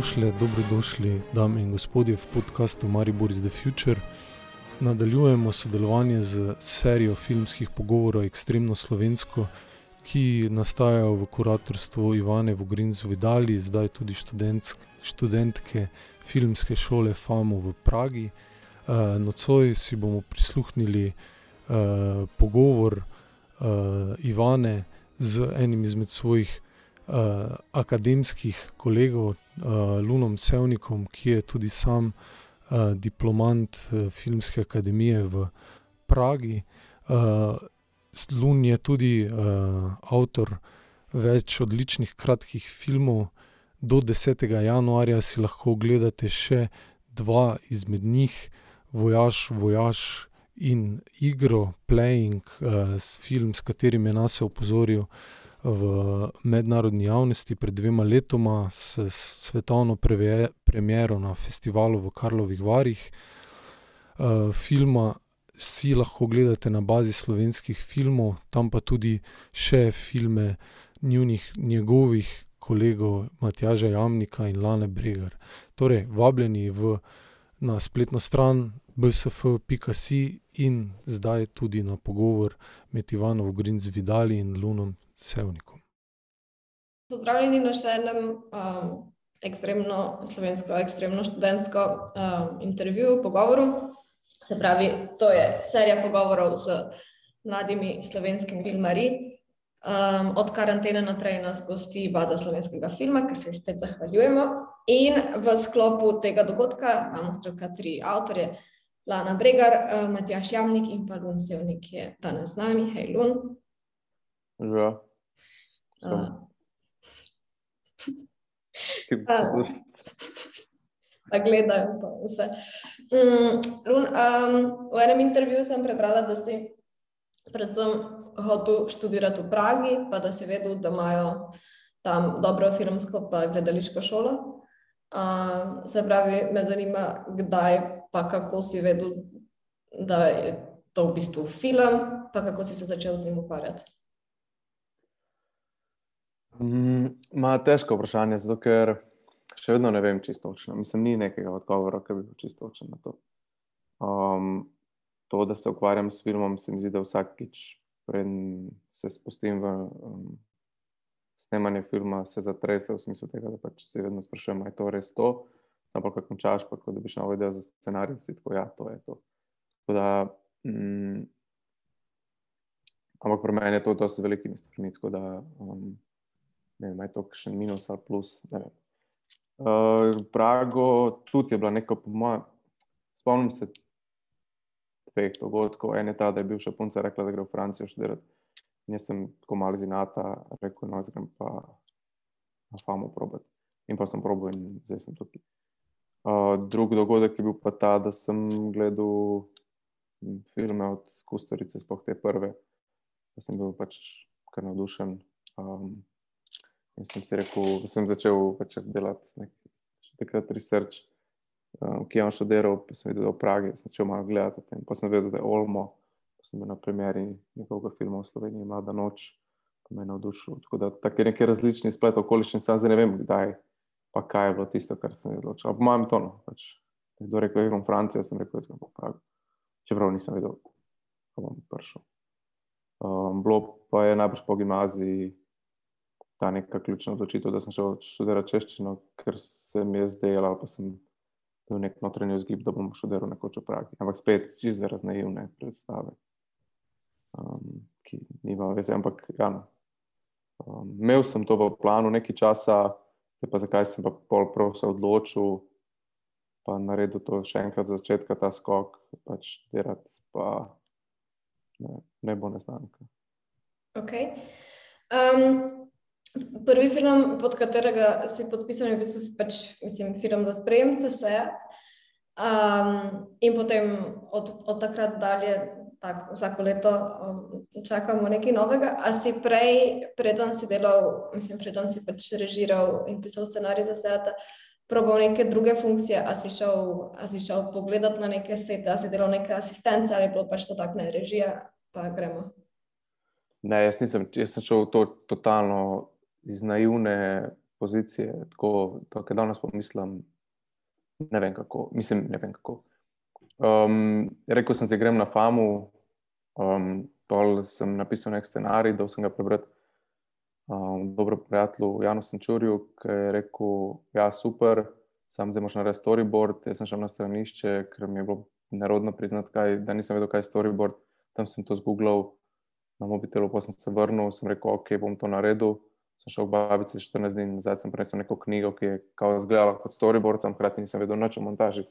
Dobrodošli, dobrodošli, dame in gospodje, v podkastu Maribor is the Future. Nadaljujemo sodelovanje z serijo filmskih pogovorov Extremno Slovensko, ki nastajajo v kuratorstvu Ivane Vogrinz Vidali, zdaj tudi študentke filmske šole FAMO v Pragi. Uh, nocoj si bomo prisluhnili uh, pogovor uh, Ivane z enim izmed svojih uh, akademskih kolegov, Lunom Sevnikom, ki je tudi sam uh, diplomant uh, Filmske akademije v Pragi. Uh, Lun je tudi uh, avtor več odličnih kratkih filmov. Do 10. januarja si lahko ogledate še dva izmed njih, Vojaž, Vojaž in igro Playing, uh, film, s katerim je nas opozoril v mednarodni javnosti pred dvema letoma, s svetovno premiero na festivalu v Karlovih Varih. Uh, filma si lahko gledate na bazi slovenskih filmov, tam pa tudi še filme njunih, njegovih kolegov Matjaža Jamnika in Lane Bregar. Torej, vabljeni v, na spletno stran bsf.si in zdaj tudi na pogovor med Ivanovo Grinz Vidali in Lunom Sevnikom. Pozdravljeni na še enem um, ekstremno slovensko, ekstremno študentsko um, intervjuju, pogovoru. Se pravi, to je serija pogovorov z mladimi slovenskimi filmarji. Um, od karantene naprej nas gosti baza slovenskega filma, ker se spet zahvaljujemo. In v sklopu tega dogodka imamo tri avtorje, Lana Bregar, uh, Matjaš Jamnik in pa Lun Sevnik, ki je danes z nami. Hej, Lun. Ja. Uh, Pa gledajo pa vse. Um, Lun, um, v enem intervjuju sem prebrala, da si predvsem hotel študirati v Pragi, pa da si vedel, da imajo tam dobro filmsko pa gledališko šolo. Uh, se pravi, me zanima, kdaj pa kako si vedel, da je to v bistvu film, pa kako si se začel z njim ukvarjati? Mm, ma težko vprašanje, zato ker še vedno ne vem čisto točno. Mislim, ni nekega odgovora, ki bi bil čisto točen na to. Um, to, da se ukvarjam s filmom, se mi zdi, da vsakič, preden se spustim v um, snemanje filma, se zatrese v smislu tega, da pač se vedno sprašujem, ali je to res to ampak ko končaš, pa ko dobiš nov video za scenarij, si tako, ja, to je to. Da, mm, ampak pri meni je to dosti velikimi stvarmi, tako da um, ne vem, je to še minus ali plus. Uh, Prago tudi je bila neka, po mojem, spomnim se dveh dogodkov. En je ta, da je bil še punca rekla, da gre v Francijo študirati. In jaz sem tako malo zinata, rekel, no, zdaj grem pa na famo probati. In pa sem probil in zdaj sem tukaj. Uh, drug dogodek je bil pa ta, da sem gledal filme od Kustorice, sploh te prve. Da sem bil pač kar navdušen. Um, in sem si rekel, sem začel pač delati nekaj takrat research, um, ki je on študiral, sem videl, da je v Pragi, sem začel malo gledati o tem. Pa sem vedel, da je Olmo, pa sem bil na premjeri njegovega filma v Sloveniji, Mlada noč, pa me je navdušil. Tako da tako je nekaj različnih spletov okoliščin, sam zdaj ne vem, kdaj pa kaj je bilo tisto, kar sem odločil. Po mojem tonu. Pač, kdo rekel, da je v Franciji, sem rekel, da sem popravil. Čeprav nisem vedel, kako bom prišel. Um, bilo pa je najbolj po gimnaziji ta neka ključna odločitev, da sem šel študirati češčino, ker se mi je zdelo, pa sem bil nek notranji vzgib, da bom študiral nekoč v Pragi. Ampak spet čisto raznaivne predstave, um, ki nima veze. Ampak ja, no. um, imel sem to v planu nekaj časa. Pa zakaj sem pa pol prav se odločil, pa naredil to še enkrat za začetka, ta skok, pač delati, pa ne, ne bo neznanka. Okay. Um, prvi film, pod katerega si podpisan, je bil pač, mislim, film za sprejem CSE. Um, in potem od, od takrat dalje tak, vsako leto um, čakamo nekaj novega. A si prej, preden si delal, mislim, preden si pač režiral in pisal scenarij za svet, probal neke druge funkcije, a si šel, a si šel pogledat na neke sete, a si delal neke asistence ali bilo pač to tak ne režija, pa gremo. Ne, jaz nisem, jaz sem šel to totalno iz naivne pozicije, tako da danes pomislim, ne vem kako, mislim, ne vem kako. Um, rekel sem, da grem na famu, um, pol sem napisal nek scenarij, da sem ga prebral. Um, dobro prijatelju Janu Sančurju, ki je rekel, da ja, je super, sam zdaj moš narediti storyboard. Jaz sem šel na stranišče, ker mi je bilo nerodno priznati, da nisem vedel, kaj je storyboard. Tam sem to zgooglal na mobitelu, pa sem se vrnil, sem rekel, ok, bom to naredil. Sem šel v babice 14 dni nazaj, sem prinesel neko knjigo, ki je kao izgledala kot storyboard, sem hkrati nisem vedel nič o montaži.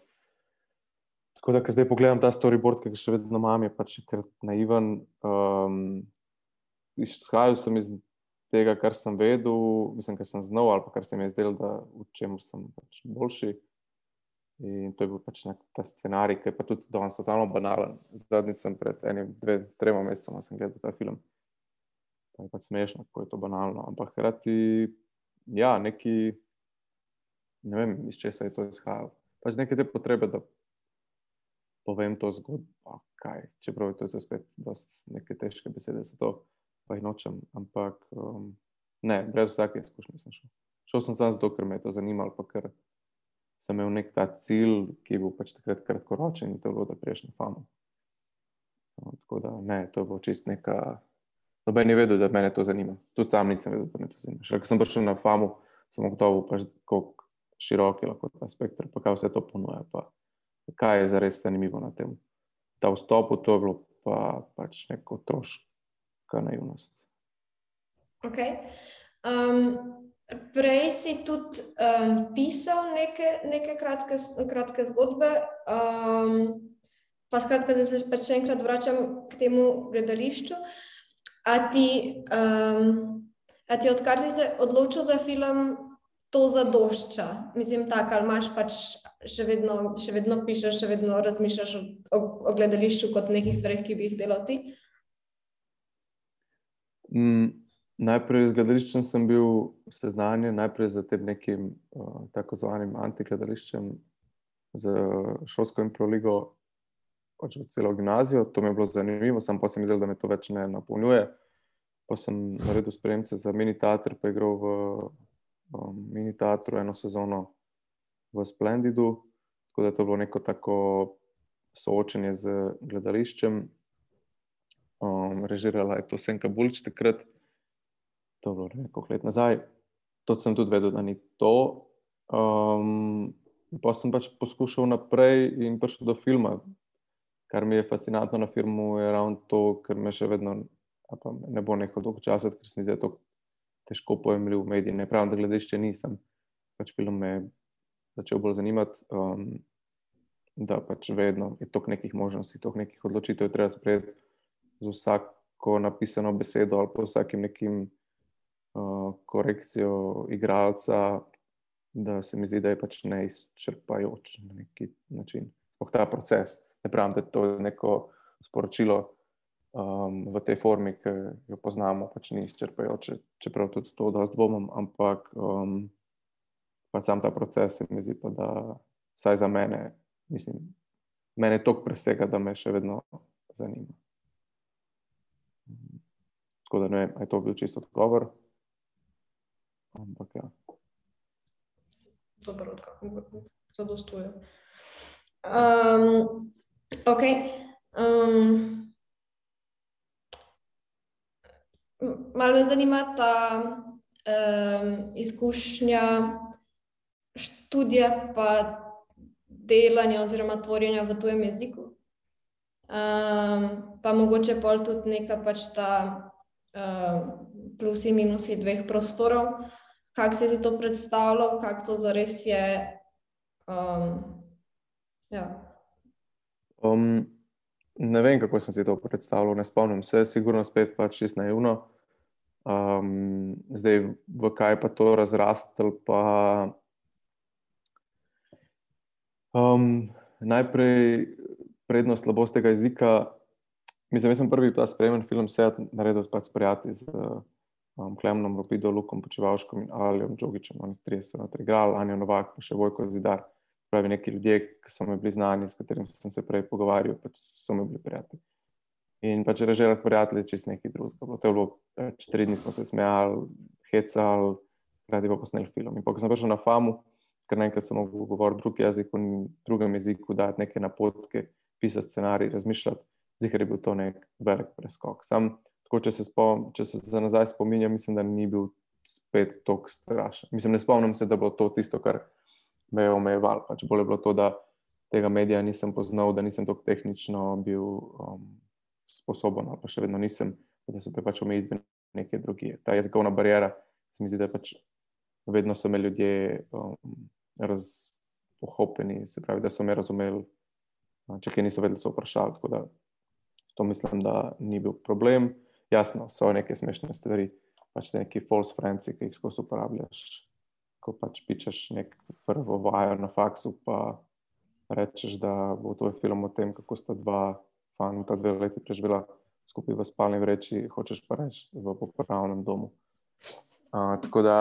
Tako da, ko zdaj pogledam ta storyboard, ki ga še vedno imam, je pač kar naiven. Um, izhajal sem iz tega, kar sem vedel, mislim, kar sem znal ali kar se mi je zdelo, da v čem sem pač boljši. In to je bil pač nek ta scenarij, ki je pa tudi danes totalno banalen. Zadnjič sem pred enim, dve, trema mesecema gledal ta film. Pa je pač smešno, kako je to banalno. Ampak hkrati, ja, neki, ne vem, iz česa je to izhajalo. Pač neke te potrebe, da povem to zgodbo, kaj. Čeprav je to spet neke težke besede za to pa jih nočem. Ampak um, ne, brez vsake izkušnje sem šel. Šel sem samo zato, ker me je to zanimalo, pa ker sem imel nek ta cilj, ki je bil pač takrat kratkoročen in to je bilo, da priješ na famo. No, tako da ne, to bilo čist neka. Noben je vedel, da me to zanima. Tudi sam nisem vedel, da me to zanima. Še ko sem prišel na famu, sem ugotovil, kako širok je lahko ta spektr, pa kaj vse to ponuja. Pa, kaj je zares zanimivo na tem. Ta vstop v to je bilo pa, pač neko otroško velika naivnost. Okay. Um, prej si tudi um, pisal neke, neke kratke, kratke zgodbe, um, pa skratka, da se pač še enkrat vračam k temu gledališču. A ti, um, a ti odkar si se odločil za film, to zadošča? Mislim, tako, ali imaš pač še vedno, še vedno pišeš, še vedno razmišljaš o, o, o gledališču kot nekih stvarih, ki bi jih delal ti? Mm, najprej z gledališčem sem bil seznanjen, najprej z tem nekim uh, tako zvanim antigledališčem, z šolsko in proligo, pač celo gimnazijo. To mi je bilo zanimivo, sam pa sem videl, da me to več ne napolnjuje. Pa sem naredil spremembe za mini teater, pa igral v um, mini teatru eno sezono v Splendidu. Tako da je to bilo neko tako soočenje z gledališčem, um, režirala je to Senka Bulč takrat, to je bilo nekaj let nazaj. To sem tudi vedel, da ni to. Um, pa sem pač poskušal naprej in prišel do filma. Kar mi je fascinantno na filmu, je ravno to, ker me še vedno ne bo neko dolgo časa, ker se mi zdi, da je to težko pojemljivo v medijih. Ne pravim, da gledališče nisem. Pač film me je začel bolj zanimati, um, da pač vedno je toliko nekih možnosti, toliko nekih odločitev, treba sprejeti z vsako napisano besedo ali pa vsakim nekim uh, korekcijo igralca, da se mi zdi, da je pač neizčrpajoč na neki način. Sploh ta proces. Ne pravim, da je to neko sporočilo um, v tej formi, ki jo poznamo, pač ni izčrpajoče, čeprav tudi to dosti dvomim, ampak um, pa sam ta proces se mi zdi, pa, da vsaj za mene, mislim, mene to presega, da me še vedno zanima. Tako da ne vem, ali je to bil čisto odgovor. Ampak ja. Dobro, odgovor, zadostuje. Um, ok. Um, malo me zanima ta um, izkušnja študija pa delanja oziroma tvorjenja v tujem jeziku. Um, pa mogoče pol tudi neka pač ta uh, plusi in minusi dveh prostorov. Kako si si to predstavljal, kako to zares je? Um, ja. Um, ne vem, kako sem si to predstavljal, ne spomnim se, sigurno spet pač čisto naivno. Um, zdaj, v kaj pa to razrastel? Pa, um, najprej prednost slabostega jezika. Mislim, da sem prvi ta sprejemen film Seat naredil s prijatelji z um, Klemnom Ropido, Lukom Počevalškom in Alijom Džogičem. Oni tri so notri igrali, Anja Novak, pa še Vojko Zidar. Pravi neki ljudje, ki so mi bili znani, s katerimi sem se prej pogovarjal, pač so mi bili prijatelji. In pač režirati prijatelje čez neki drug. To je bilo, pač tri dni smo se smejali, hecali, radi pa posneli film. In ko sem prišel na FAMU, ker naenkrat sem mogel govoriti drug jezik, v drugem jeziku, dati neke napotke, pisati scenarij, razmišljati, zihar je bil to nek velik preskok. Sam, tako, če, se spom, če se za nazaj spominjam, mislim, da ni bil spet tako strašen. Mislim, ne spomnim se, da bo to tisto, kar me je omejevalo. Pač bolje je bilo to, da tega medija nisem poznal, da nisem tako tehnično bil um, sposoben, pa še vedno nisem, da so pač omejitve neke druge. Ta jezikovna barijera, se mi zdi, da pač vedno so me ljudje um, razohopeni, se pravi, da so me razumeli, če kaj niso vedeli, so vprašali. Tako da to mislim, da ni bil problem. Jasno, so neke smešne stvari, pač neki false friends, ki jih skozi uporabljaš. Ko pač pičeš nek prvo vajo na faksu, pa rečeš, da bo to film o tem, kako sta dva fanta dve leti preživela skupaj v spalni vreči, hočeš pa reči v popravnem domu. Uh, tako da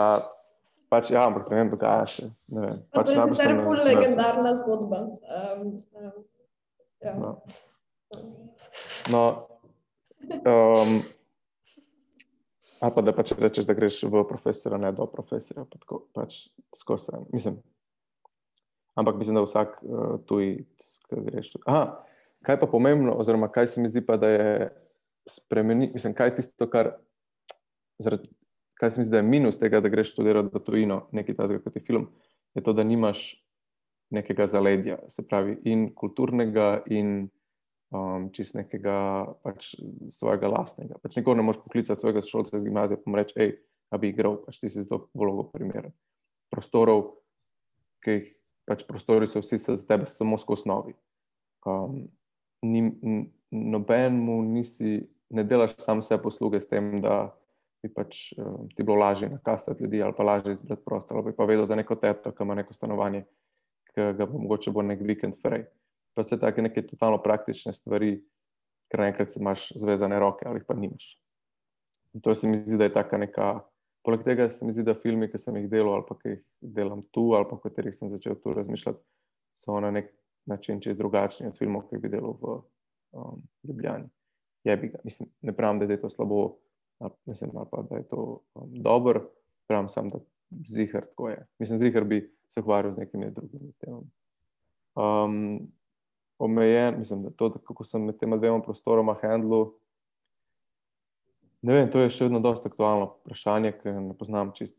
Pač, ja, ampak ne vem, dogaja še. Pač, to je sicer pol legendarna zgodba. Um, um, ja. No, no um, ali pa da pač rečeš, da greš v profesora, ne do profesora. Pa tako, pač, skozi, mislim. Ampak mislim, da vsak uh, tuj, ki greš. Aha, kaj pa pomembno, oziroma kaj se mi zdi pa, da je spremeniti, mislim, kaj je tisto, kar zaradi kaj se mi zdi, da je minus tega, da greš študirati v tujino, nekaj takega kot je film, je to, da nimaš nekega zaledja, se pravi, in kulturnega, in um, čist nekega pač, svojega lastnega. Pač nikoli ne moreš poklicati svojega šolca iz gimnazije in reči, hej, da bi igral, pač ti si zelo vlogo primeren. Prostorov, ki jih pač prostori so vsi za tebe, samo skozi novi. Um, ni, noben mu nisi, ne delaš sam vse posluge s tem, da bi pač uh, ti bilo lažje nakastati ljudi ali pa lažje izbrati prostor, ali pa vedel za neko teto, ki ima neko stanovanje, ki ga bo mogoče bo nek vikend frej. Pa vse take neke totalno praktične stvari, ker naenkrat imaš zvezane roke ali pa nimaš. In to se mi zdi, da je taka neka. Poleg tega se mi zdi, da filmi, ki sem jih delal ali pa ki jih delam tu ali pa o katerih sem začel tu razmišljati, so na nek način čez drugačni od filmov, ki bi delal v um, Ljubljani. Jebi ga. Mislim, ne pravim, da je to slabo mislim, pa, da je to um, dobro, pravim sam, da zihar tako je. Mislim, zihar bi se ukvarjal z nekimi drugimi temami. Um, omejen, mislim, da to, kako sem med tema dvema prostoroma handlu. Ne vem, to je še vedno dosta aktualno vprašanje, ker ne poznam čist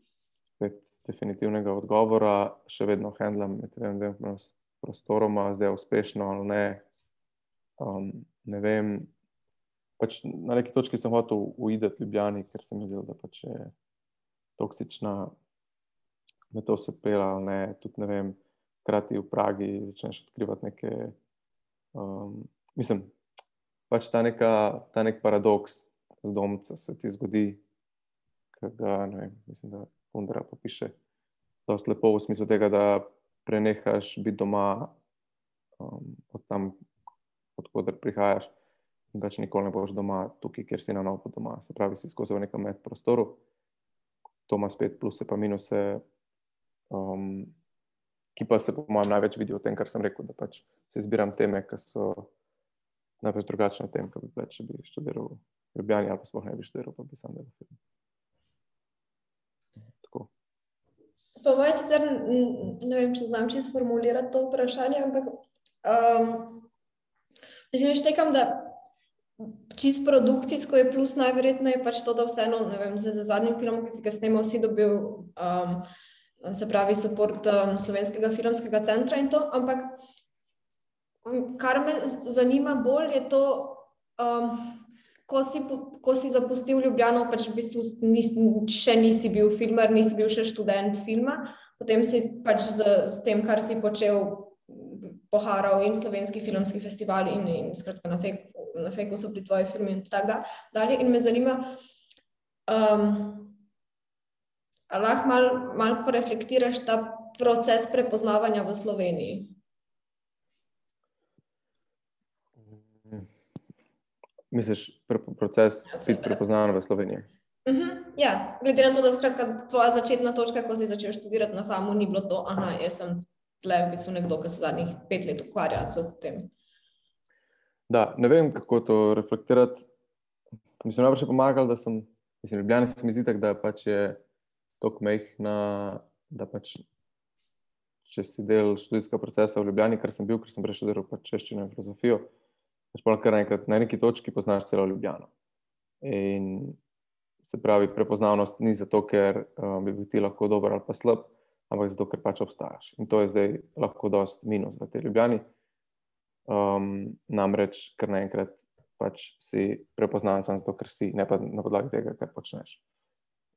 definitivnega odgovora. Še vedno handlam med dvema prostoroma, zdaj je uspešno ali ne. Um, ne vem, pač na neki točki sem hotel uiti v Ljubljani, ker sem videl, da pač je toksična, me to se pela, ne, ne vem, krati v Pragi začneš odkrivati neke. Um, mislim, pač ta, neka, ta nek paradoks z domca se ti zgodi, ga ne vem, mislim, da Kundera popiše. Dost lepo v smislu tega, da prenehaš biti doma um, od tam, odkuder prihajaš in več nikoli ne boš doma, tukaj, kjer si na novo doma. Se pravi, si skozi v nekem medprostoru, to ima spet pluse, pa minuse, um, ki pa se, po mojem, največ vidi v tem, kar sem rekel, da pač se izbiram teme, ki so največ drugačne od tem, kar bi več, če bi študiral v Ljubljani ali pa sploh ne bi študiral, pa bi sam delal film. Po mojem, sicer ne vem, če znam čisto formulirati to vprašanje, ampak um, že štekam, da Čist produkcijsko je plus najverjetneje pač to, da vseeno, ne vem, z, z zadnjim filmom, ki si ga snemal, si dobil, um, se pravi, podpor um, Slovenskega filmskega centra in to. Ampak um, kar me zanima bolj je to, um, ko, si, ko si zapustil Ljubljano, pač v bistvu nis, še nisi bil filmer, nisi bil še študent filma, potem si pač z, z tem, kar si počel, poharal in slovenski filmski festival in, in skratka na fake na fejku so bili tvoji filmi in tako dalje. In me zanima, um, ali lahko malo mal poreflektiraš ta proces prepoznavanja v Sloveniji. Misliš, pre, proces biti prepoznavan v Sloveniji? Uh mhm, -huh, ja, glede na to, da skratka, tvoja začetna točka, ko si začel študirati na FAMU, ni bilo to, da sem tle v bistvu nekdo, ki se zadnjih pet let ukvarja z tem. Da, ne vem, kako to reflektirati. Mislim, da je še pomagalo, da sem, mislim, ljubljen, se mi zdi, tak, da pač je tako mehna, da pač, če si del študijskega procesa v Ljubljani, kar sem bil, ker sem preštudiral pač češčino in filozofijo, pač pa kar enkrat na neki točki poznaš celo Ljubljano. In se pravi, prepoznavnost ni zato, ker um, bi bil ti lahko dober ali pa slab, ampak zato, ker pač obstajaš. In to je zdaj lahko dost minus v tej Ljubljani. Um, namreč, ker naenkrat pač si prepoznaven samo zato, ker si, ne pa na podlagi tega, kar počneš.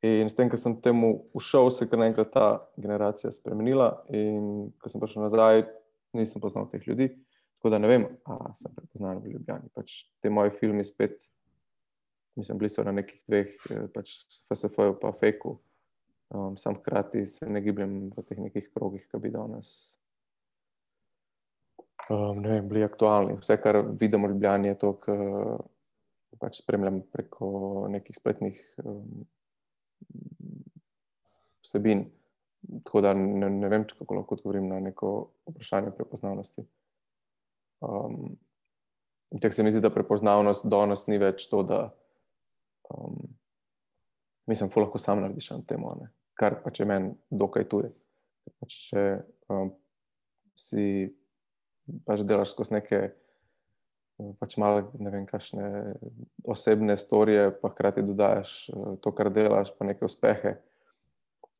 In s tem, ker sem temu ušel, se je naenkrat ta generacija spremenila. In ko sem prišel nazaj, nisem poznal teh ljudi. Tako da ne vem, ali sem prepoznaven v Ljubljani. Pač te moje filme spet, mislim, bili so na nekih dveh, eh, pač FSF-ju, pa Fejku. Um, sam hkrati se ne gibljem v teh nekih krogih, ki bi danes um, ne vem, bili aktualni. Vse, kar vidim v Ljubljani, je to, kar pač spremljam preko nekih spletnih um, vsebin. Tako da ne, ne vem, kako lahko odgovorim na neko vprašanje prepoznavnosti. Um, tako se mi zdi, da prepoznavnost danes ni več to, da um, mislim, da lahko sam narediš na tem, kar pač je meni dokaj tuje. Pač če um, si pač delaš skozi neke. Pač malo, ne vem, kakšne osebne storije, pa hkrati dodajaš to, kar delaš, pa neke uspehe.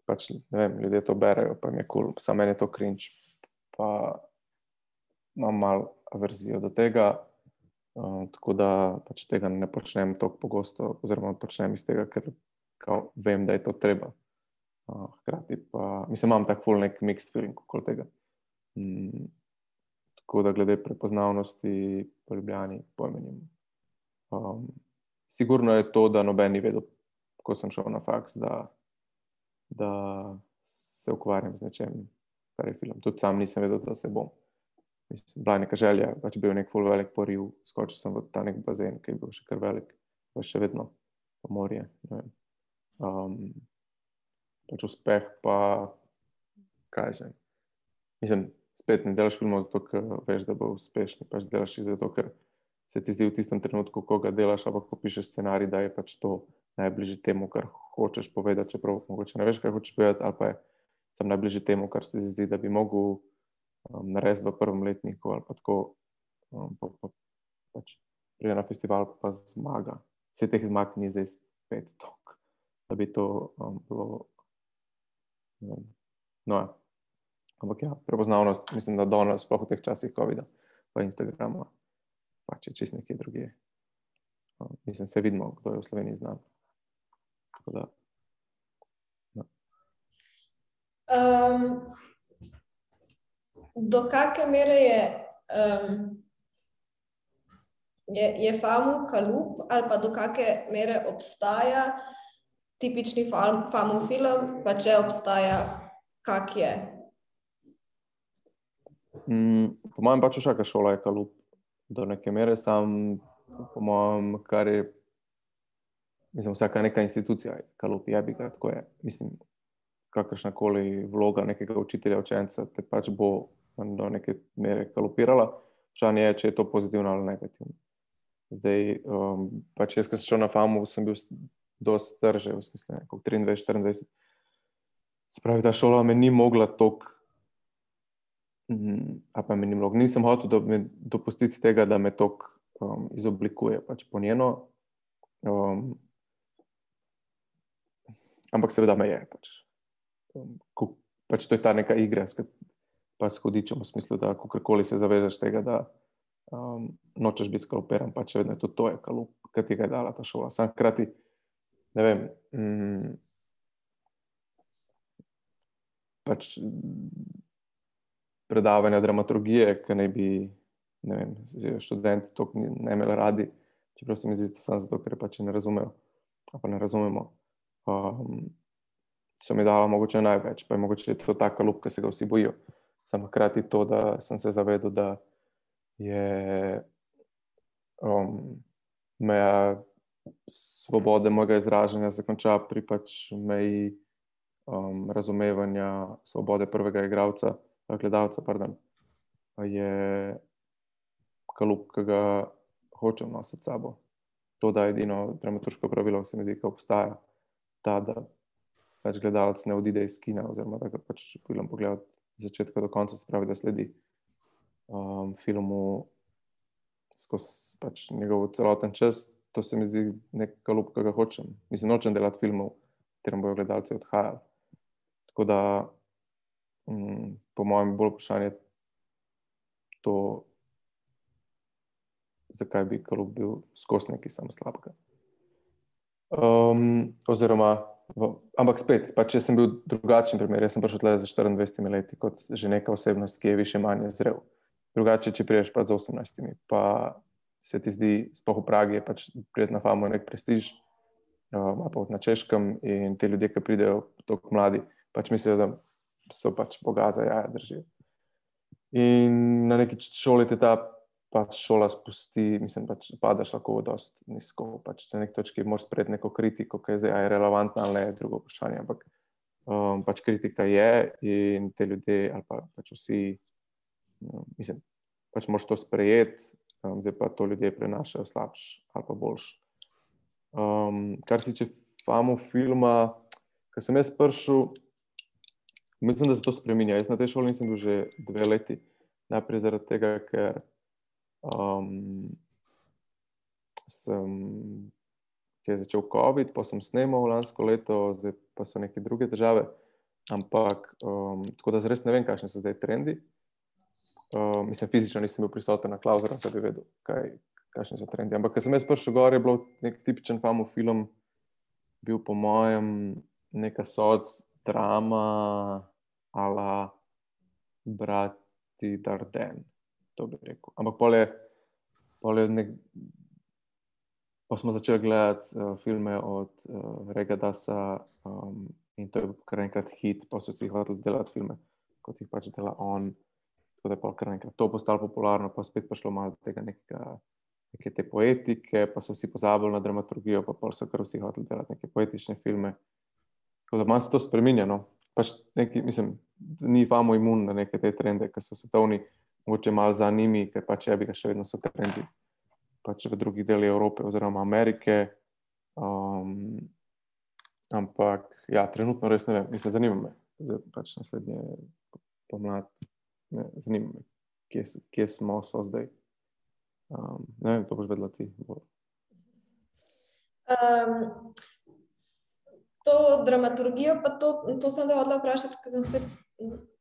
Pač, ne vem, ljudje to berejo, pa mi je kul, cool. samo meni je to krinč. Pa imam malo verzijo do tega, uh, tako da pač tega ne počnem tako pogosto, oziroma počnem iz tega, ker kao, vem, da je to treba. Uh, hkrati pa mislim, imam tako full nek mixed feeling okoli tega. Mm, tako da glede prepoznavnosti po Ljubljani pojmenim. Um, sigurno je to, da noben ni vedel, ko sem šel na faks, da, da se ukvarjam z nečem, kar je film. Tudi sam nisem vedel, da se bom mislim, bila neka želja, pač bil nek full velik poriv, skočil sem v ta nek bazen, ki je bil še kar velik, pa še vedno po morje. Um, pač uspeh pa, kaj že. Mislim, spet ne delaš filmov zato, ker veš, da bo uspešni, pač delaš jih zato, ker se ti zdi v tistem trenutku, ko ga delaš, ampak ko pišeš scenarij, da je pač to najbližje temu, kar hočeš povedati, čeprav mogoče ne veš, kaj hočeš povedati, ali pa je sem najbližje temu, kar se ti zdi, da bi mogel um, narediti v prvem letniku, ali pa tako, um, pa, pa, pač pride na festival, pa zmaga. Vse teh zmag ni zdaj spet tok, da bi to um, bilo. No, ja. Ampak ja, prepoznavnost, mislim, da danes, sploh v teh časih COVID-a, pa Instagrama, pač je čist nekje drugje. Um, mislim, se vidimo, kdo je v Sloveniji znan. Tako da. No. Um, do kakšne mere je, um, je, je famu kalup, ali pa do kakšne mere obstaja tipični famu film, pa če obstaja, kak je. Mm, po mojem, pač vsaka šola je kalup, do neke mere, sam, po mojem, kar je. Mislim, vsaka neka institucija je kalup, je bi ga tako je. Mislim, kakršna koli vloga nekega učitelja, učenca, te pač bo do neke mere kalupirala. Vprašanje je, če je to pozitivno ali negativno. Zdaj, um, pač jaz, ki sem šel na FAMU, sem bil dosti strže, v smislu, kot 23-24. Spravi, ta šola me ni mogla tok. Mm, a pa mi ni mogla. Nisem hotel do, dopustiti tega, da me tok um, izoblikuje pač po njeno. Um, ampak seveda me je. Pač. Um, ko, pač to je ta neka igra, pa s hudičem, v smislu, da kakorkoli se zavedaš tega, da um, nočeš biti skalupiran, pa če vedno je to, to je kalup, ki ti ga je dala ta šola. Sam hkrati, ne vem. Mm, pač predavanja dramaturgije, ki ne bi, vem, študenti to ne imeli radi, čeprav se mi zdi, da samo zato, ker pač ne razumejo, pa ne razumemo. Um, so mi dala mogoče največ, pa je mogoče to ta kalup, ki se ga vsi bojijo sem hkrati to, da sem se zavedel, da je um, meja svobode mojega izražanja zakončala pri pač meji um, razumevanja svobode prvega igralca, gledalca. Pardon, je kalup, ki ga hočem nositi s sabo. To, da je edino dramaturško pravilo, se mi zdi, da obstaja, ta, da pač gledalec ne odide iz kina, oziroma da ga pač film pogleda od začetka do konca, se pravi, da sledi um, filmu skozi pač njegov celoten čas. To se mi zdi neka lup, ki ga hočem. Mislim, nočem delati filmov, v katerem bodo gledalci odhajali. Tako da, um, po mojem, bolj vprašanje to, zakaj bi kalup bil skozi neki sam slabka. Um, oziroma, v, ampak spet, pa če sem bil drugačen primer, jaz sem prišel tle za 24 leti kot že neka osebnost, ki je više manj zrel. Drugače, če priješ pa z 18, pa se ti zdi, sploh v Pragi, je pač prijetna fama, nek prestiž, um, pa na češkem in te ljudje, ki pridejo tako mladi, pač mislijo, da so pač boga za jaja držijo. In na neki šoli te ta pač šola spusti, mislim, pač padaš lahko dosti nizko. Pač na neki točki moraš sprejeti neko kritiko, ki je zdaj je relevantna ali ne, drugo vprašanje. Ampak um, pač kritika je in te ljudje, ali pa pač vsi, um, mislim, pač moraš to sprejeti, um, zdaj pa to ljudje prenašajo slabš ali pa boljš. Um, kar se tiče famu filma, ki sem jaz prišel, mislim, da se to spremenja. Jaz na tej šoli nisem bil že dve leti. Najprej zaradi tega, ker Um, sem, je začel COVID, pa sem snimal lansko leto, zdaj pa so neke druge države. Ampak, um, tako da res ne vem, kakšni so zdaj trendi. Um, mislim, fizično nisem bil prisoten na klauzuru, da bi vedel, kaj, kakšni so trendi. Ampak, ker sem jaz prišel gor, je bil nek tipičen famu film, bil po mojem neka soc, drama, ala brati Darden to bi rekel. Ampak pole, pole nek, pa smo začeli gledati uh, filme od uh, Rega Dasa um, in to je bil kar enkrat hit, pa so si hoteli delati filme, kot jih pač dela on. Tako da je kar enkrat to postalo popularno, pa spet prišlo malo tega nekega. Neke te poetike, pa so vsi pozabili na dramaturgijo, pa so kar vsi hoteli delati neke poetične filme. Tako da malo se to spremenja. No? Pač neki, mislim, ni famo imun na neke te trende, ki so svetovni mogoče malo za njimi, ker pač je bi ga še vedno so trendi pač v drugih delih Evrope oziroma Amerike. Um, ampak ja, trenutno res ne vem, mislim, zanima me, da pač naslednje pomlad, zanima me, kje, kje smo so zdaj. Um, ne vem, to boš vedela ti. Um, to dramaturgijo, pa to, to sem da odla vprašati, ker sem spet,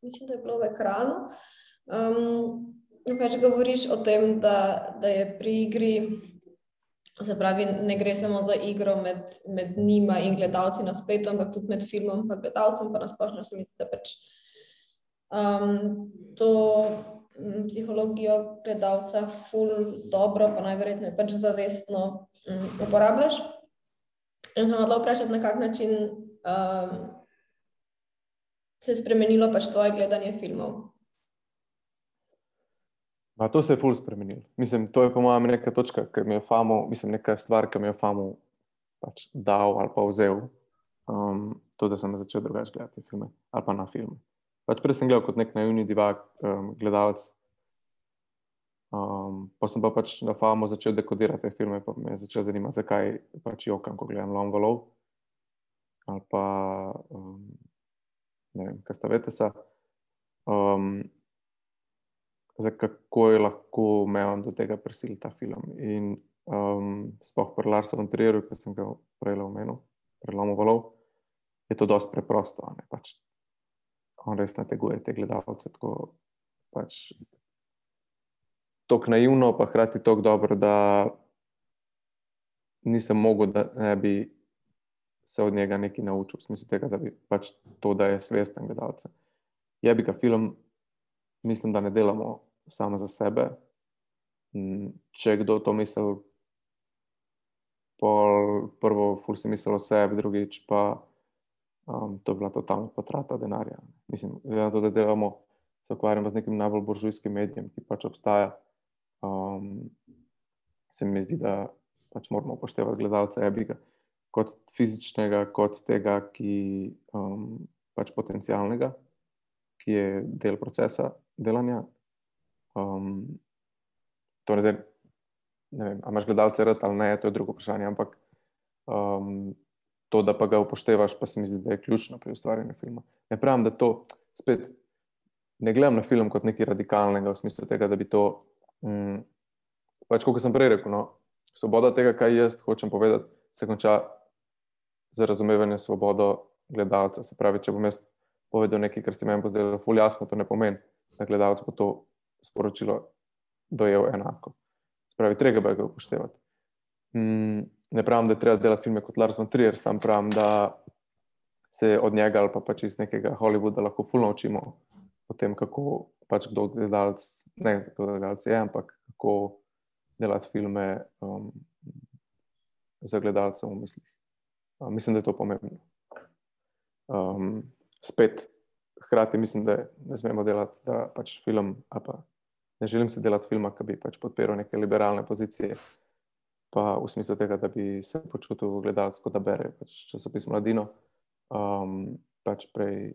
mislim, da je bilo v ekranu. Um, pač govoriš o tem, da, da je pri igri, se pravi, ne gre samo za igro med, med njima in gledalci na spletu, ampak tudi med filmom in gledalcem, pa nasplošno se mi zdi, da pač um, to um, psihologijo gledalca ful dobro, pa najverjetneje pač zavestno um, uporabljaš. In sem odla vprašati, na kak način um, se je spremenilo pač tvoje gledanje filmov. Ma, to se je fully spremenilo. Mislim, to je po mojem neka točka, ki mi je famo, mislim, neka stvar, ki mi je famo pač dal ali pa vzel. Um, to, da sem začel drugače gledati filme ali pa na filme. Pač prej sem gledal kot nek naivni divak, um, gledalec. Um, pa sem pa pač na famo začel dekodirati te filme, pa me je začel zanimati, zakaj pač jokam, ko gledam Long Valov ali pa um, ne vem, kaj sta vetesa. Um, za kako je lahko me on do tega prisilil ta film. In um, sploh pri Larsu Trieru, ki sem ga prej omenil, prelomoval, je to dosti preprosto. Pač on res nateguje te gledalce. Tako pač tako naivno, pa hkrati tako dobro, da nisem mogel, da ne bi se od njega nekaj naučil, v smislu tega, da bi pač to, da je svesten gledalce. Je bi ga film mislim, da ne delamo samo za sebe. Če kdo to misli, pol, prvo, ful si mislil o sebi, drugič pa um, to je bila totalna potrata denarja. Mislim, to, da delamo, se ukvarjamo z nekim najbolj buržujskim medijem, ki pač obstaja. Um, se mi zdi, da pač moramo upoštevati gledalca Ebiga, kot fizičnega, kot tega, ki um, pač potencialnega, ki je del procesa delanja. Um, to ne zdaj, ne vem, imaš gledalce rad ali ne, to je drugo vprašanje. Ampak um, to, da pa ga upoštevaš, pa se mi zdi, da je ključno pri ustvarjanju filma. Ne pravim, da to spet ne gledam na film kot nekaj radikalnega v smislu tega, da bi to, mm, pač kot sem prej rekel, no, svoboda tega, kaj jaz hočem povedati, se konča za razumevanje svobodo gledalca. Se pravi, če bom jaz povedal nekaj, kar se meni pozdelo ful jasno, to ne pomeni, da gledalec bo to sporočilo dojel enako. Se pravi, treba ga upoštevati. Mm, ne pravim, da je treba delati filme kot Lars von Trier, sam pravim, da se od njega ali pa pač iz nekega Hollywooda lahko fulno učimo o tem, kako pač kdo gledalec, ne kdo gledalec je, ampak kako delati filme um, za gledalce v mislih. Um, mislim, da je to pomembno. Um, spet, hkrati mislim, da ne smemo delati, da pač film, pa ne želim se delati filma, ki bi pač podpiral neke liberalne pozicije pa v smislu tega, da bi se počutil gledalec, kot da bere pač časopis Mladino. Um, pač prej,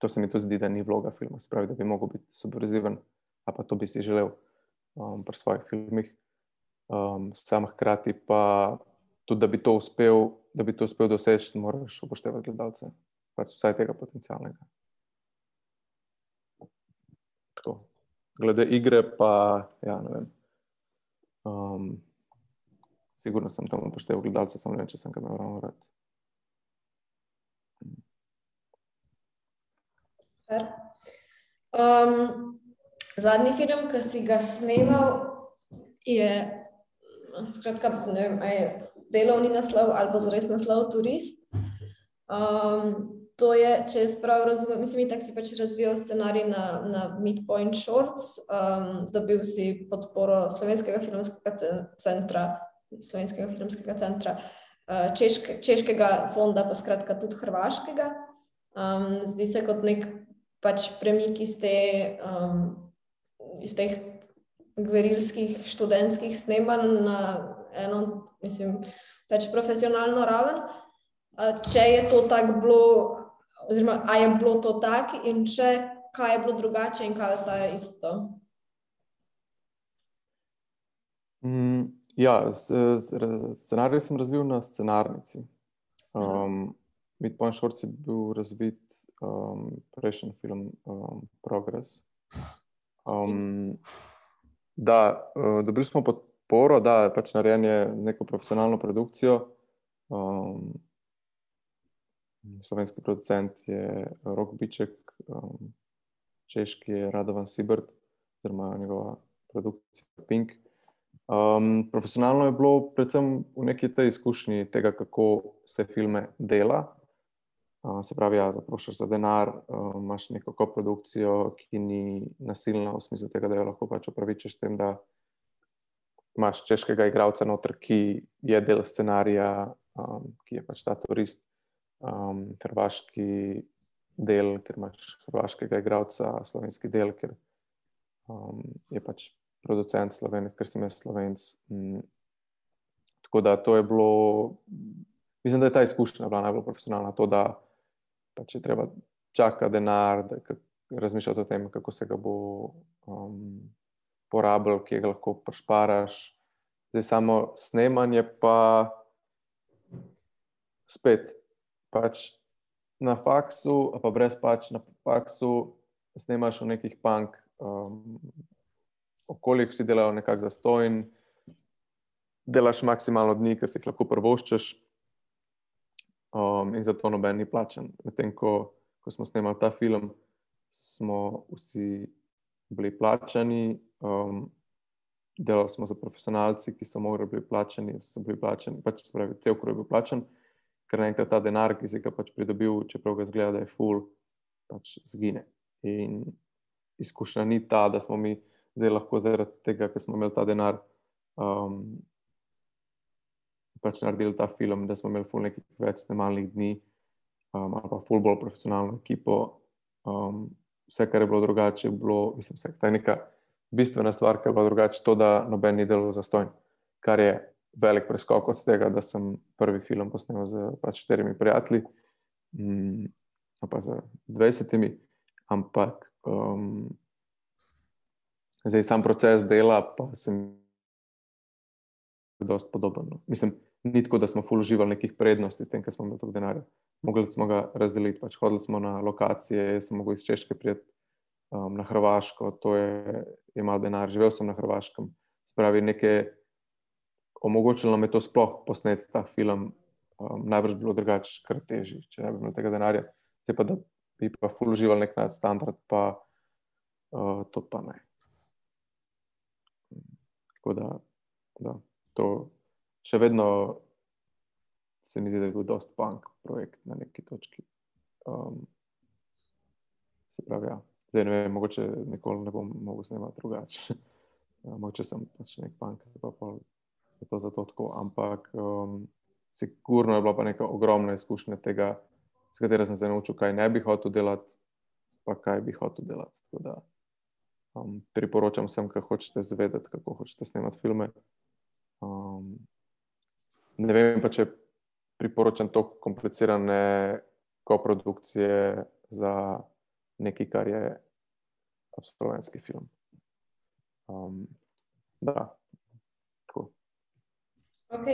to se mi tudi zdi, da ni vloga filma, spravi, da bi lahko bil subverziven, a pa to bi si želel um, pri svojih filmih. Um, sam hkrati pa tudi, da bi to uspel, da bi to uspel doseči, moraš upoštevati gledalce, pač vsaj tega potencialnega. Tako. Glede igre, pa ja, ne vem. Um, sigurno sem tam upošteval gledalce, samo ne vem, če sem ga imel ravno rad. Um, zadnji film, ki si ga snemal, je skratka, ne vem, je delovni naslov ali pa zares naslov Turist. Um, To je, če jaz prav razumem, mislim, da si pač razvijal scenarij na, na Midpoint Shorts, um, dobil si podporo Slovenskega filmskega centra, Slovenskega filmskega centra, uh, češke, Češkega fonda, pa skratka tudi Hrvaškega. Um, zdi se kot nek pač premik iz, te, um, iz teh gverilskih študentskih snemanj na eno, mislim, več profesionalno raven. Če je to tako bilo, oziroma ali je bilo to tako, in če kaj je bilo drugače, in kaj ostaja isto. Mm, ja, scenarij sem razvil na scenarnici. Um, Midpoint Shorts je bil razvit, um, prejšnji film, um, Progress. Um, da, uh, dobili smo podporo, da je pač narejen neko profesionalno produkcijo. Um, slovenski producent je Rok Biček, um, češki je Radovan Sibrt, oziroma njegova produkcija Pink. Um, profesionalno je bilo predvsem v neki tej izkušnji tega, kako se filme dela. Se pravi, ja, zaprošaš za denar, imaš neko koprodukcijo, ki ni nasilna v smislu tega, da jo lahko pač opravičeš s tem, da imaš češkega igralca noter, ki je del scenarija, um, ki je pač ta turist um, hrvaški del, ker imaš hrvaškega igralca, slovenski del, ker um, je pač producent slovenec, ker sem jaz slovenc. Um, tako da to je bilo, mislim, da je ta izkušnja bila najbolj profesionalna. To, da pač je treba čakati denar, da razmišljati o tem, kako se ga bo um, porabil, kje ga lahko prešparaš. Zdaj samo snemanje pa spet pač na faksu, pa brez pač na faksu, snemaš v nekih punk um, okoljih, ki delajo nekako zastojn, delaš maksimalno dni, ker si jih lahko prvoščeš, um, in zato noben ni plačen. Medtem ko, ko smo snemali ta film, smo vsi bili plačani. Um, Delali smo za profesionalce, ki so morali biti plačeni, so bili plačeni, pač pravi, cel krog je bil plačen ker naenkrat ta denar, ki si ga pač pridobil, čeprav ga zgleda, da je full, pač zgine. In izkušnja ni ta, da smo mi zdaj lahko zaradi tega, ker smo imeli ta denar, um, pač naredili ta film, da smo imeli full nekaj več snemalnih dni, um, ali pa full bolj profesionalno ekipo. Um, vse, kar je bilo drugače, je bilo, mislim, vse, ta neka bistvena stvar, kar je bilo drugače, to, da noben ni delal za stojn, kar je velik preskok od tega, da sem prvi film posnel z pač štirimi prijatelji, um, pa z dvajsetimi. Ampak um, zdaj sam proces dela, pa sem precej podoben. No. Mislim, ni tako, da smo ful uživali nekih prednosti s tem, ker smo imeli toliko denarja. Mogli smo ga razdeliti, pač hodili smo na lokacije, jaz sem mogel iz Češke prijeti um, na Hrvaško, to je imel denar, živel sem na Hrvaškem. Spravi nekaj, omogočilo nam je to sploh posneti ta film, um, najbrž bilo drugače, kar teži, če ne bi imel tega denarja. Te pa da bi pa ful uživali nek nadstandard, pa uh, to pa ne. Tako da, da to še vedno se mi zdi, da je bil dost punk projekt na neki točki. Um, se pravi, ja. Zdaj ne vem, mogoče nikoli ne bom mogel snemati drugače. Ja, mogoče sem pač nek punk, pa pa je to zato tako. Ampak um, sigurno je bila pa neka ogromna izkušnja tega, s katero sem se naučil, kaj ne bi hotel delati, pa kaj bi hotel delati. Tako da um, priporočam vsem, ki hočete zvedeti, kako hočete snemati filme. Um, ne vem pa, če priporočam to komplicirane koprodukcije za nekaj, kar je absolventski film. Um, da, tako. Ok.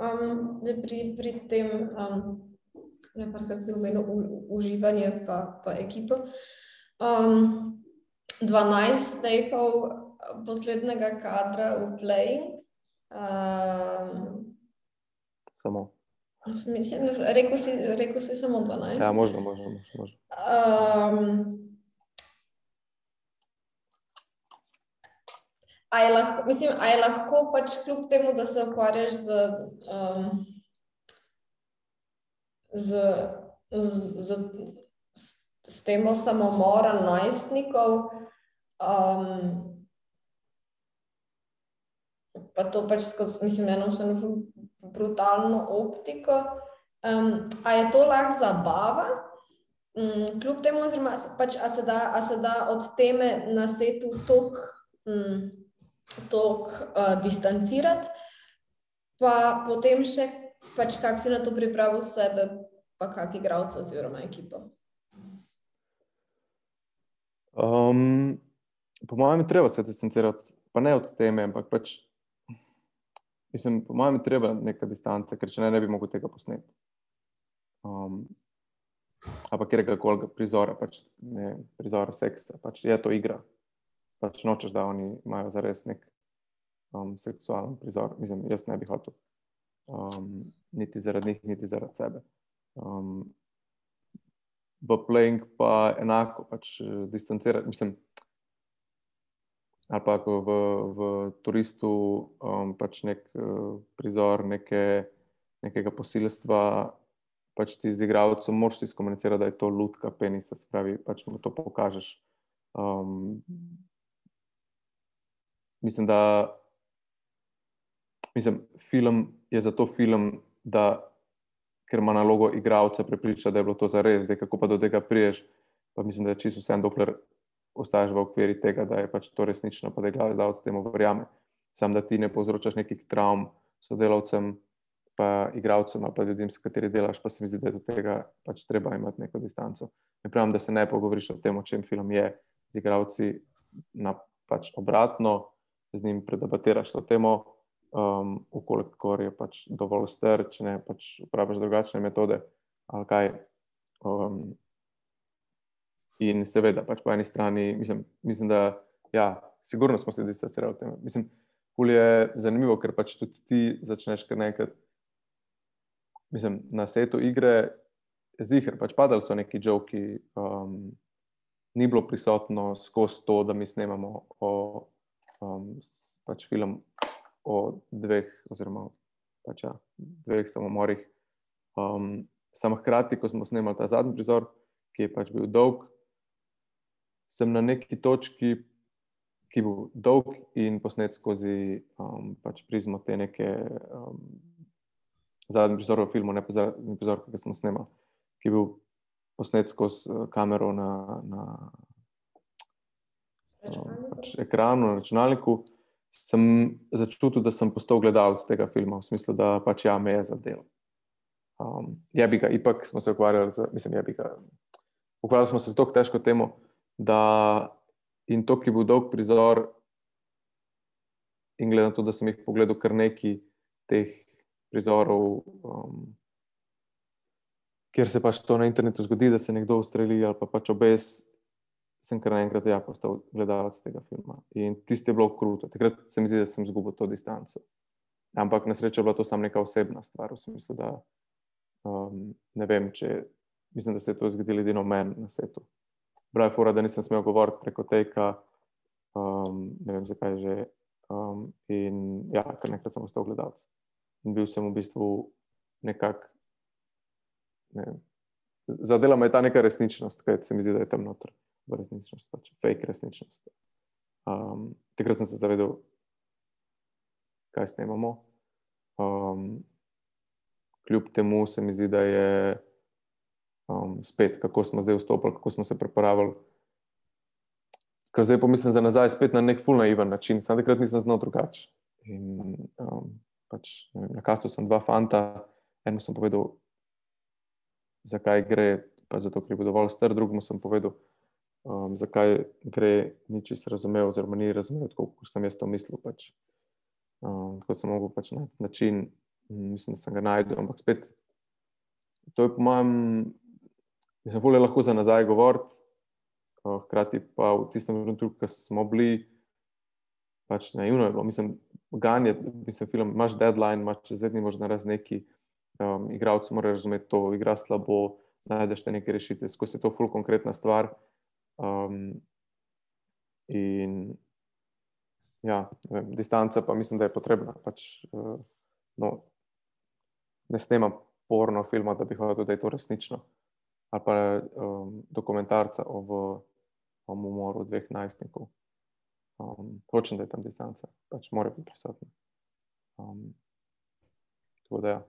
Um, pri, pri tem, um, kar se umeno, uživanje pa, pa ekipo. Um, 12 tekov poslednjega kadra v Playing. Um, Samo. Mislim, rekel si, rekel si samo 12. Ja, možno, možno. možno. Um, a, je lahko, mislim, a je lahko pač kljub temu, da se ukvarjaš z, um, z, z, z, s temo samomora najstnikov, um, pa to pač skozi, mislim, eno sem brutalno optiko. Um, a je to lahko zabava? Um, kljub temu, oziroma, pač, a, se da, a se da od teme na svetu tako um, uh, distancirati, pa potem še, pač, kako si na to pripravil sebe, pa kak igralce oziroma ekipo. Um, po mojem, je treba se distancirati, pa ne od teme, ampak pač Mislim, po mojem, je treba neka distanca, ker če ne, ne bi mogel tega posneti. Um, ali pa kjer koli prizora, pač ne prizora seksa, pač je to igra. Pač nočeš, da oni imajo za res nek um, seksualen prizor. Mislim, jaz ne bi hotel. Um, niti zaradi njih, niti zaradi sebe. Um, v playing pa enako, pač distancirati. Mislim, ali pa v, v turistu um, pač nek uh, prizor neke, nekega posilstva, pač ti z igravcem moš ti skomunicirati, da je to lutka penisa, spravi, pač mu to pokažeš. Um, mislim, da mislim, film je zato film, da ker ima nalogo igravca prepričati, da je bilo to za res, da kako pa do tega priješ, pa mislim, da je čisto vse, dokler ostaješ v okviru tega, da je pač to resnično, pa da je gledalec temu verjame. Sam da ti ne povzročaš nekih travm sodelavcem, pa igravcem, pa ljudem, s katerimi delaš, pa se mi zdi, da je do tega pač treba imeti neko distanco. Ne pravim, da se ne pogovoriš o tem, o čem film je, z igravci na pač obratno, z njim predebatiraš to temo, um, ukolikor je pač dovolj star, če ne pač uporabiš drugačne metode ali kaj. Um, In seveda, pač po eni strani, mislim, mislim da ja, sigurno smo se distancirali od tega. Mislim, da je zanimivo, ker pač tudi ti začneš kar nekaj. Mislim, na svetu igre je zihar, pač padali so neki žoki, um, ni bilo prisotno skozi to, da mi snemamo o um, pač film o dveh, oziroma pač, ja, dveh samomorih. Um, Sam hkrati, ko smo snemali ta zadnji prizor, ki je pač bil dolg, sem na neki točki, ki bo dolg in posnet skozi um, pač prizmo te neke um, zadnje prizore v filmu, ne prizor, ki smo snemali, ki je bil posnet skozi uh, kamero na, na um, pač ekranu, na računalniku. Sem začutil, da sem postal gledalec tega filma, v smislu, da pač ja, me je zadel. Um, je bi ga, ipak smo se ukvarjali z, mislim, je bi ga. Ukvarjali smo se z tako težko temo, da in to, ki bo dolg prizor, in glede na to, da sem jih pogledal kar nekaj teh prizorov, um, kjer se pač to na internetu zgodi, da se nekdo ustreli ali pa pač obes. Sem kar naenkrat ja, postal gledalec tega filma. In tisti je bilo kruto. Takrat se mi zdi, da sem izgubil to distanco. Ampak na srečo je bila to samo neka osebna stvar, v smislu, da um, ne vem, če mislim, da se je to zgodilo edino meni na svetu. Braj fura, da nisem smel govoriti preko teka, um, ne vem zakaj že. Um, in ja, kar nekrat sem ostal gledalec. In bil sem v bistvu nekako. Ne Zadela me je ta neka resničnost, kaj se mi zdi, da je tam noter, resničnost, pač fake resničnost. Um, takrat sem se zavedel, kaj snemamo. Um, kljub temu se mi zdi, da je um, spet, kako smo zdaj vstopili, kako smo se pripravili. Ker zdaj pomislim za nazaj, spet na nek fulnaiven način, samo takrat nisem znal drugače. Um, pač, na kastu sem dva fanta, eno sem povedal, zakaj gre, pa zato, ker je bil dovolj star, drugemu sem povedal, um, zakaj gre, ni čisto razumel, oziroma ni razumel, kot sem jaz to mislil. Pač. Um, tako sem mogel pač na način, mislim, da sem ga najdel, ampak spet, to je po mojem, mislim, da lahko za nazaj govoriti, uh, hkrati pa v tistem trenutku, ko smo bili, pač naivno je bilo, mislim, ganje, mislim, film, imaš deadline, imaš čez dni, možno raz neki, um, igravci morajo razumeti to, igra slabo, najdeš te neke rešitve, skozi to ful konkretna stvar. Um, in ja, vem, distanca pa mislim, da je potrebna. Pač, uh, no, ne snema porno filma, da bi hodil, da je to resnično. Ali pa um, dokumentarca o, o umoru dveh najstnikov. Um, hočem, da je tam distanca, pač mora biti prisotna. Um, tako da, ja.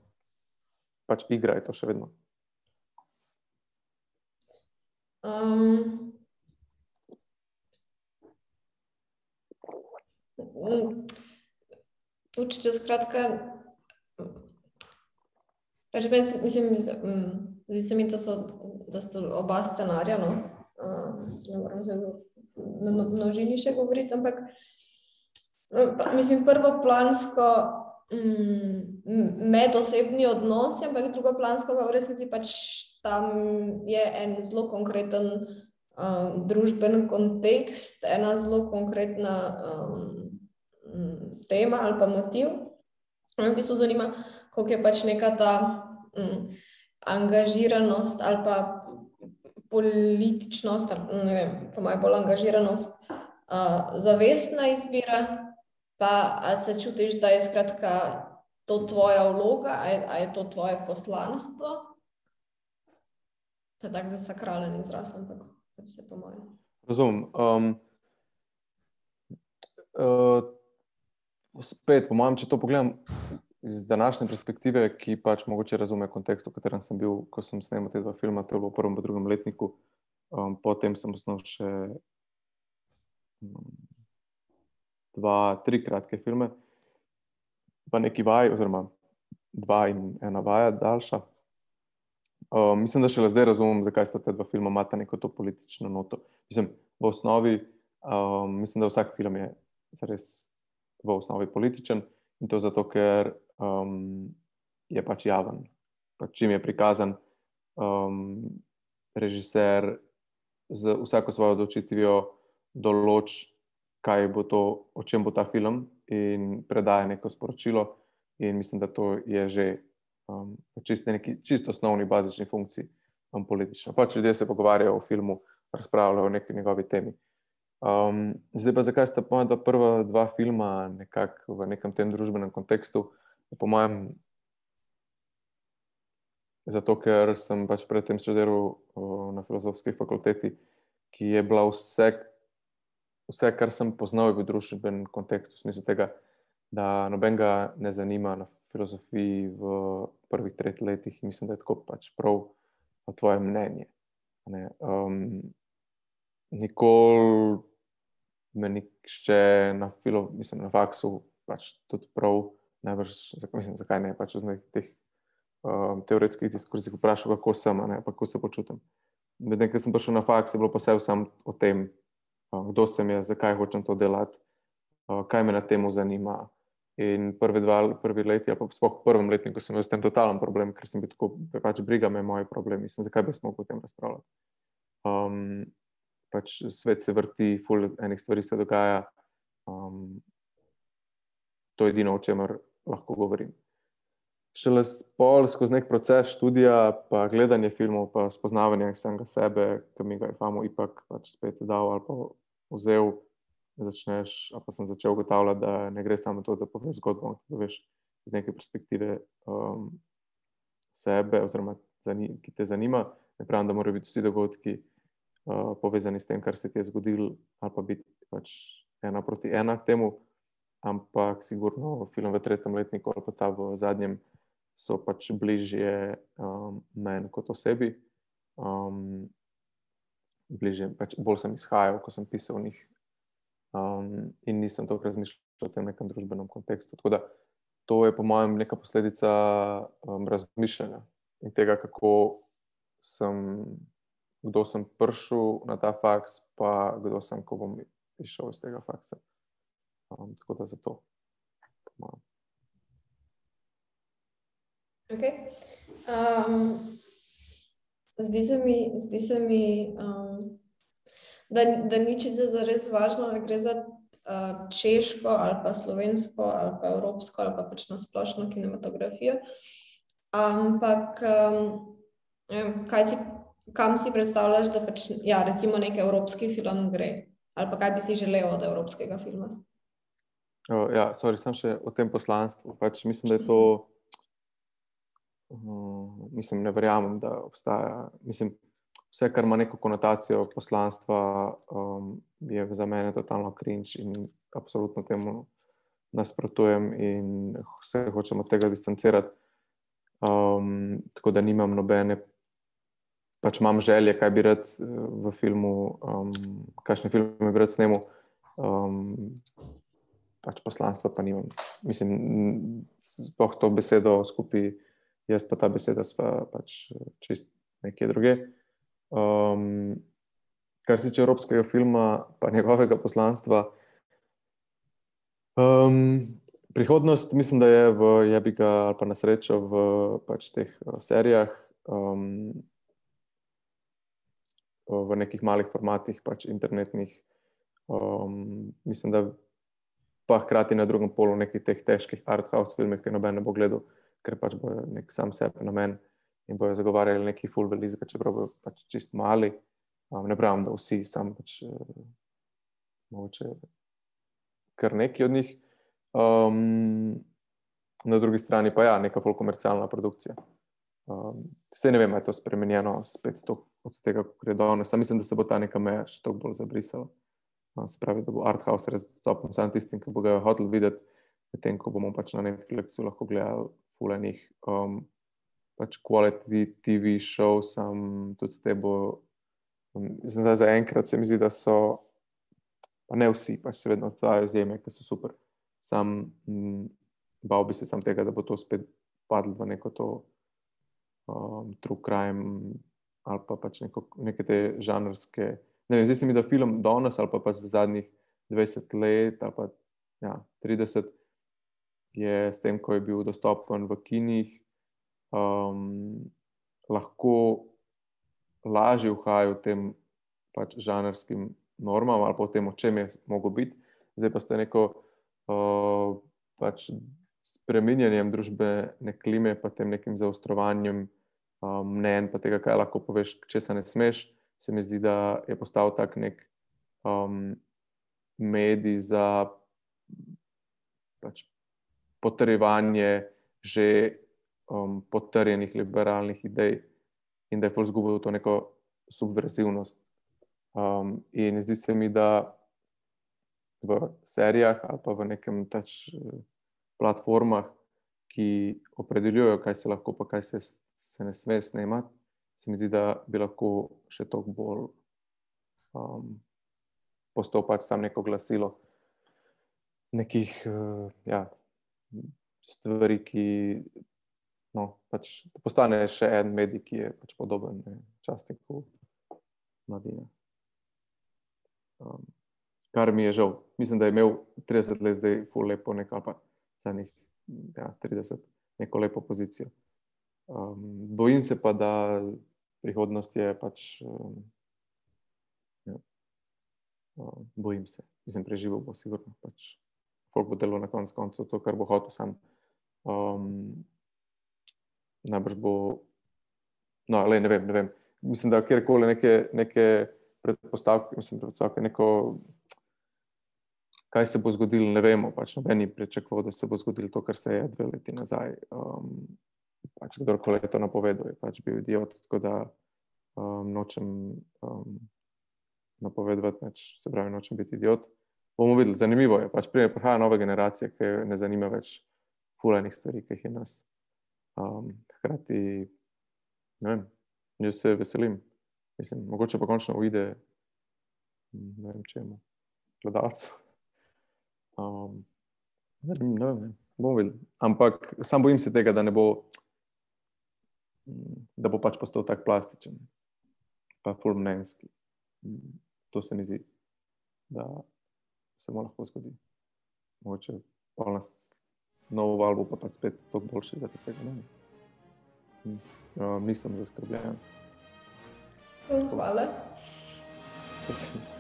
pač igra je to še vedno. Um, Učite, skratka, pač mislim, zdi se mi, da, so, da sta oba scenarija, no, uh, ne moram zelo množini še govoriti, ampak pa, mislim, prvoplansko medosebni odnosi, ampak drugoplansko pa v resnici pač tam je en zelo konkreten uh, družben kontekst, ena zelo konkretna um, tema ali pa motiv. Me v bistvu zanima, koliko je pač neka ta um, angažiranost ali pa političnost, ali, ne vem, pa maj bolj angažiranost, uh, zavestna izbira, pa se čutiš, da je skratka to tvoja vloga, ali je to tvoje poslanstvo. To je tako za sakralen izraz, ampak pač se po mojem. Razumem. Um, uh, spet, po mojem, če to pogledam iz današnje perspektive, ki pač mogoče razume kontekst, v katerem sem bil, ko sem snemal te dva filma, to je bilo v prvem in drugem letniku, um, potem sem snov še um, dva, tri kratke filme, pa neki vaj, oziroma dva in ena vaja, daljša. Um, mislim, da še zdaj razumem, zakaj sta ta dva filma imata neko to politično noto. Mislim, v osnovi, um, mislim, da vsak film je res v osnovi političen in to zato, ker um, je pač javen. Pač čim je prikazan um, režiser z vsako svojo odločitvijo, določ, kaj bo to, o čem bo ta film, in predaja neko sporočilo. In mislim, da to je že um, čisto neki čisto osnovni, bazični funkciji um, politično. Pač ljudje se pogovarjajo o filmu, razpravljajo o neki njegovi temi. Um, zdaj pa, zakaj sta moja dva prva dva filma nekako v nekem tem družbenem kontekstu? Po mojem, zato ker sem pač predtem študiral na filozofski fakulteti, ki je bila vse, vse kar sem poznal, v družbenem kontekstu, v smislu tega, da noben ga ne zanima na filozofiji v prvih treh letih. Mislim, da je tako pač prav tvoje mnenje. Um, nikoli me nišče na filo, mislim, na faksu, pač tudi prav, najbrž, mislim, zakaj ne, pač v teh um, teoretskih diskurzih vprašal, kako sem, ne, pa kako se počutim. Medtem, ko sem prišel na faks, je bilo pa vse vsem o tem, uh, kdo sem jaz, zakaj hočem to delati, uh, kaj me na temu zanima. In prvi dva, prvi leti, pa sploh v prvem letniku, sem imel s tem totalen problem, ker sem bil tako, pač briga me moje probleme. Mislim, zakaj bi smo o tem razpravljali. Um, pač svet se vrti, ful enih stvari se dogaja. Um, to je edino, o čemer lahko govorim. Šele spol skozi nek proces študija, pa gledanje filmov, pa spoznavanje samega sebe, ki mi ga je famo ipak pač spet dal ali pa vzel, začneš, pa sem začel ugotavljati, da ne gre samo to, da poveš zgodbo, da veš iz neke perspektive um, sebe, oziroma ki te zanima. Ne pravim, da morajo biti vsi dogodki uh, povezani s tem, kar se ti je zgodilo, ali pa biti pač ena proti ena k temu, ampak sigurno film v tretjem letniku ali pa ta v zadnjem so pač bližje um, meni kot osebi. Um, bližje, pač bolj sem izhajal, ko sem pisal o njih. Um, in nisem toliko razmišljal o tem nekem družbenem kontekstu. Tako da to je, po mojem, neka posledica um, razmišljanja in tega, kako sem, kdo sem prišel na ta faks, pa kdo sem, ko bom išel iz tega faksa. Um, tako da zato. Okay. Um, zdi se mi, zdi se mi um, da, da ni čisto za res važno, ali gre za uh, češko, ali pa slovensko, ali pa evropsko, ali pa pač na splošno kinematografijo. Ampak, um, kaj si, kam si predstavljaš, da pač, ja, recimo nek evropski film gre, ali pa kaj bi si želel od evropskega filma? Oh, ja, sorry, sem še o tem poslanstvu. Pač mislim, da je to. Uh, mislim, ne verjamem, da obstaja. Mislim, vse, kar ima neko konotacijo poslanstva, um, je za mene totalno cringe in absolutno temu nasprotujem in se hočem od tega distancirati. Um, tako da nimam nobene, pač imam želje, kaj bi rad uh, v filmu, um, kakšne filme bi rad snemal. Um, pač poslanstva pa nimam. Mislim, spoh to besedo skupaj, jaz pa ta beseda sva pač čist nekje druge. Um, kar se tiče evropskega filma, pa njegovega poslanstva. Um, prihodnost, mislim, da je v Jebiga ali pa na srečo v pač teh uh, serijah, um, v nekih malih formatih, pač internetnih. Um, mislim, da pa hkrati na drugem polu nekih teh težkih art house filmov, ki noben ne bo gledal, ker pač bo nek sam sebe namen in bojo zagovarjali neki full velizga, čeprav bojo pač čist mali. Um, ne pravim, da vsi, sam pač uh, kar neki od njih. Um, na drugi strani pa ja, neka full komercialna produkcija. Um, vse ne vem, je to spremenjeno spet to, od tega, kar je danes. Mislim, da se bo ta neka meja še toliko bolj zabrisala. Um, se pravi, da bo art house res dostopen samo tistim, ki bo ga hotel videti, medtem ko bomo pač na Netflixu lahko gledali fulejnih um, pač quality TV show, sem tudi tebo. Um, zdaj, za enkrat se mi zdi, da so, pa ne vsi, pa še vedno obstajajo izjeme, ki so super. Sam m, bal bi se sam tega, da bo to spet padlo v neko to um, true crime ali pa pač neko, neke te žanrske. Vem, zdi se mi, da film danes ali pa za zadnjih 20 let ali pa ja, 30 je s tem, ko je bil dostopen v kinih, um, lahko lažje vhajajo tem pač žanrskim normam ali pa o tem, o čem je mogo biti. Zdaj pa ste neko uh, pač spremenjanjem družbene klime, pa tem nekim zaostrovanjem um, mnen, pa tega, kaj lahko poveš, če se ne smeš, se mi zdi, da je postal tak nek um, medij za pač potrjevanje že um, potrjenih liberalnih idej in da je Fulz izgubil to neko subverzivnost. Um, in zdi se mi, da v serijah ali pa v nekem tač platformah, ki opredeljujejo, kaj se lahko, pa kaj se, se ne sme snemati, se mi zdi, da bi lahko še toliko bolj um, postal pač sam neko glasilo nekih uh, ja, stvari, ki no, pač, postane še en medij, ki je pač podoben časniku mladine. Um, kar mi je žal. Mislim, da je imel 30 let zdaj ful lepo nekaj, pa zadnjih ja, 30, neko lepo pozicijo. Um, bojim se pa, da prihodnost je pač. Um, ja, um, bojim se, mislim, preživel bo sigurno. Pač, Folk bo delo na koncu koncev to, kar bo hotel sam. Um, najbrž bo. No, ale ne vem, ne vem. Mislim, da kjerkoli neke, neke predpostavke, mislim, predpostavke, neko kaj se bo zgodilo, ne vemo. Pač noben ni pričakoval, da se bo zgodilo to, kar se je dve leti nazaj. Um, pač kdorkoli to napovedal, je pač bil idiot. Tako da um, nočem um, napovedovati, neč, se pravi, nočem biti idiot. Bomo videli, zanimivo je. Pač prihaja nova generacija, ki ne zanima več fulajnih stvari, ki jih je nas. Um, hkrati, ne vem, jaz se veselim. Mislim, mogoče pa končno uide, ne vem čemu, gledalcu. Um, ne vem, ne vem, videli. Ampak sam bojim se tega, da ne bo, da bo pač postal tako plastičen, pa fulmnenski. To se mi zdi, da se mu lahko zgodi. Mogoče pa nas novo valbo pa pač spet toliko boljši, da tega ne. Um, nisem zaskrbljen. Hvala. Prosim.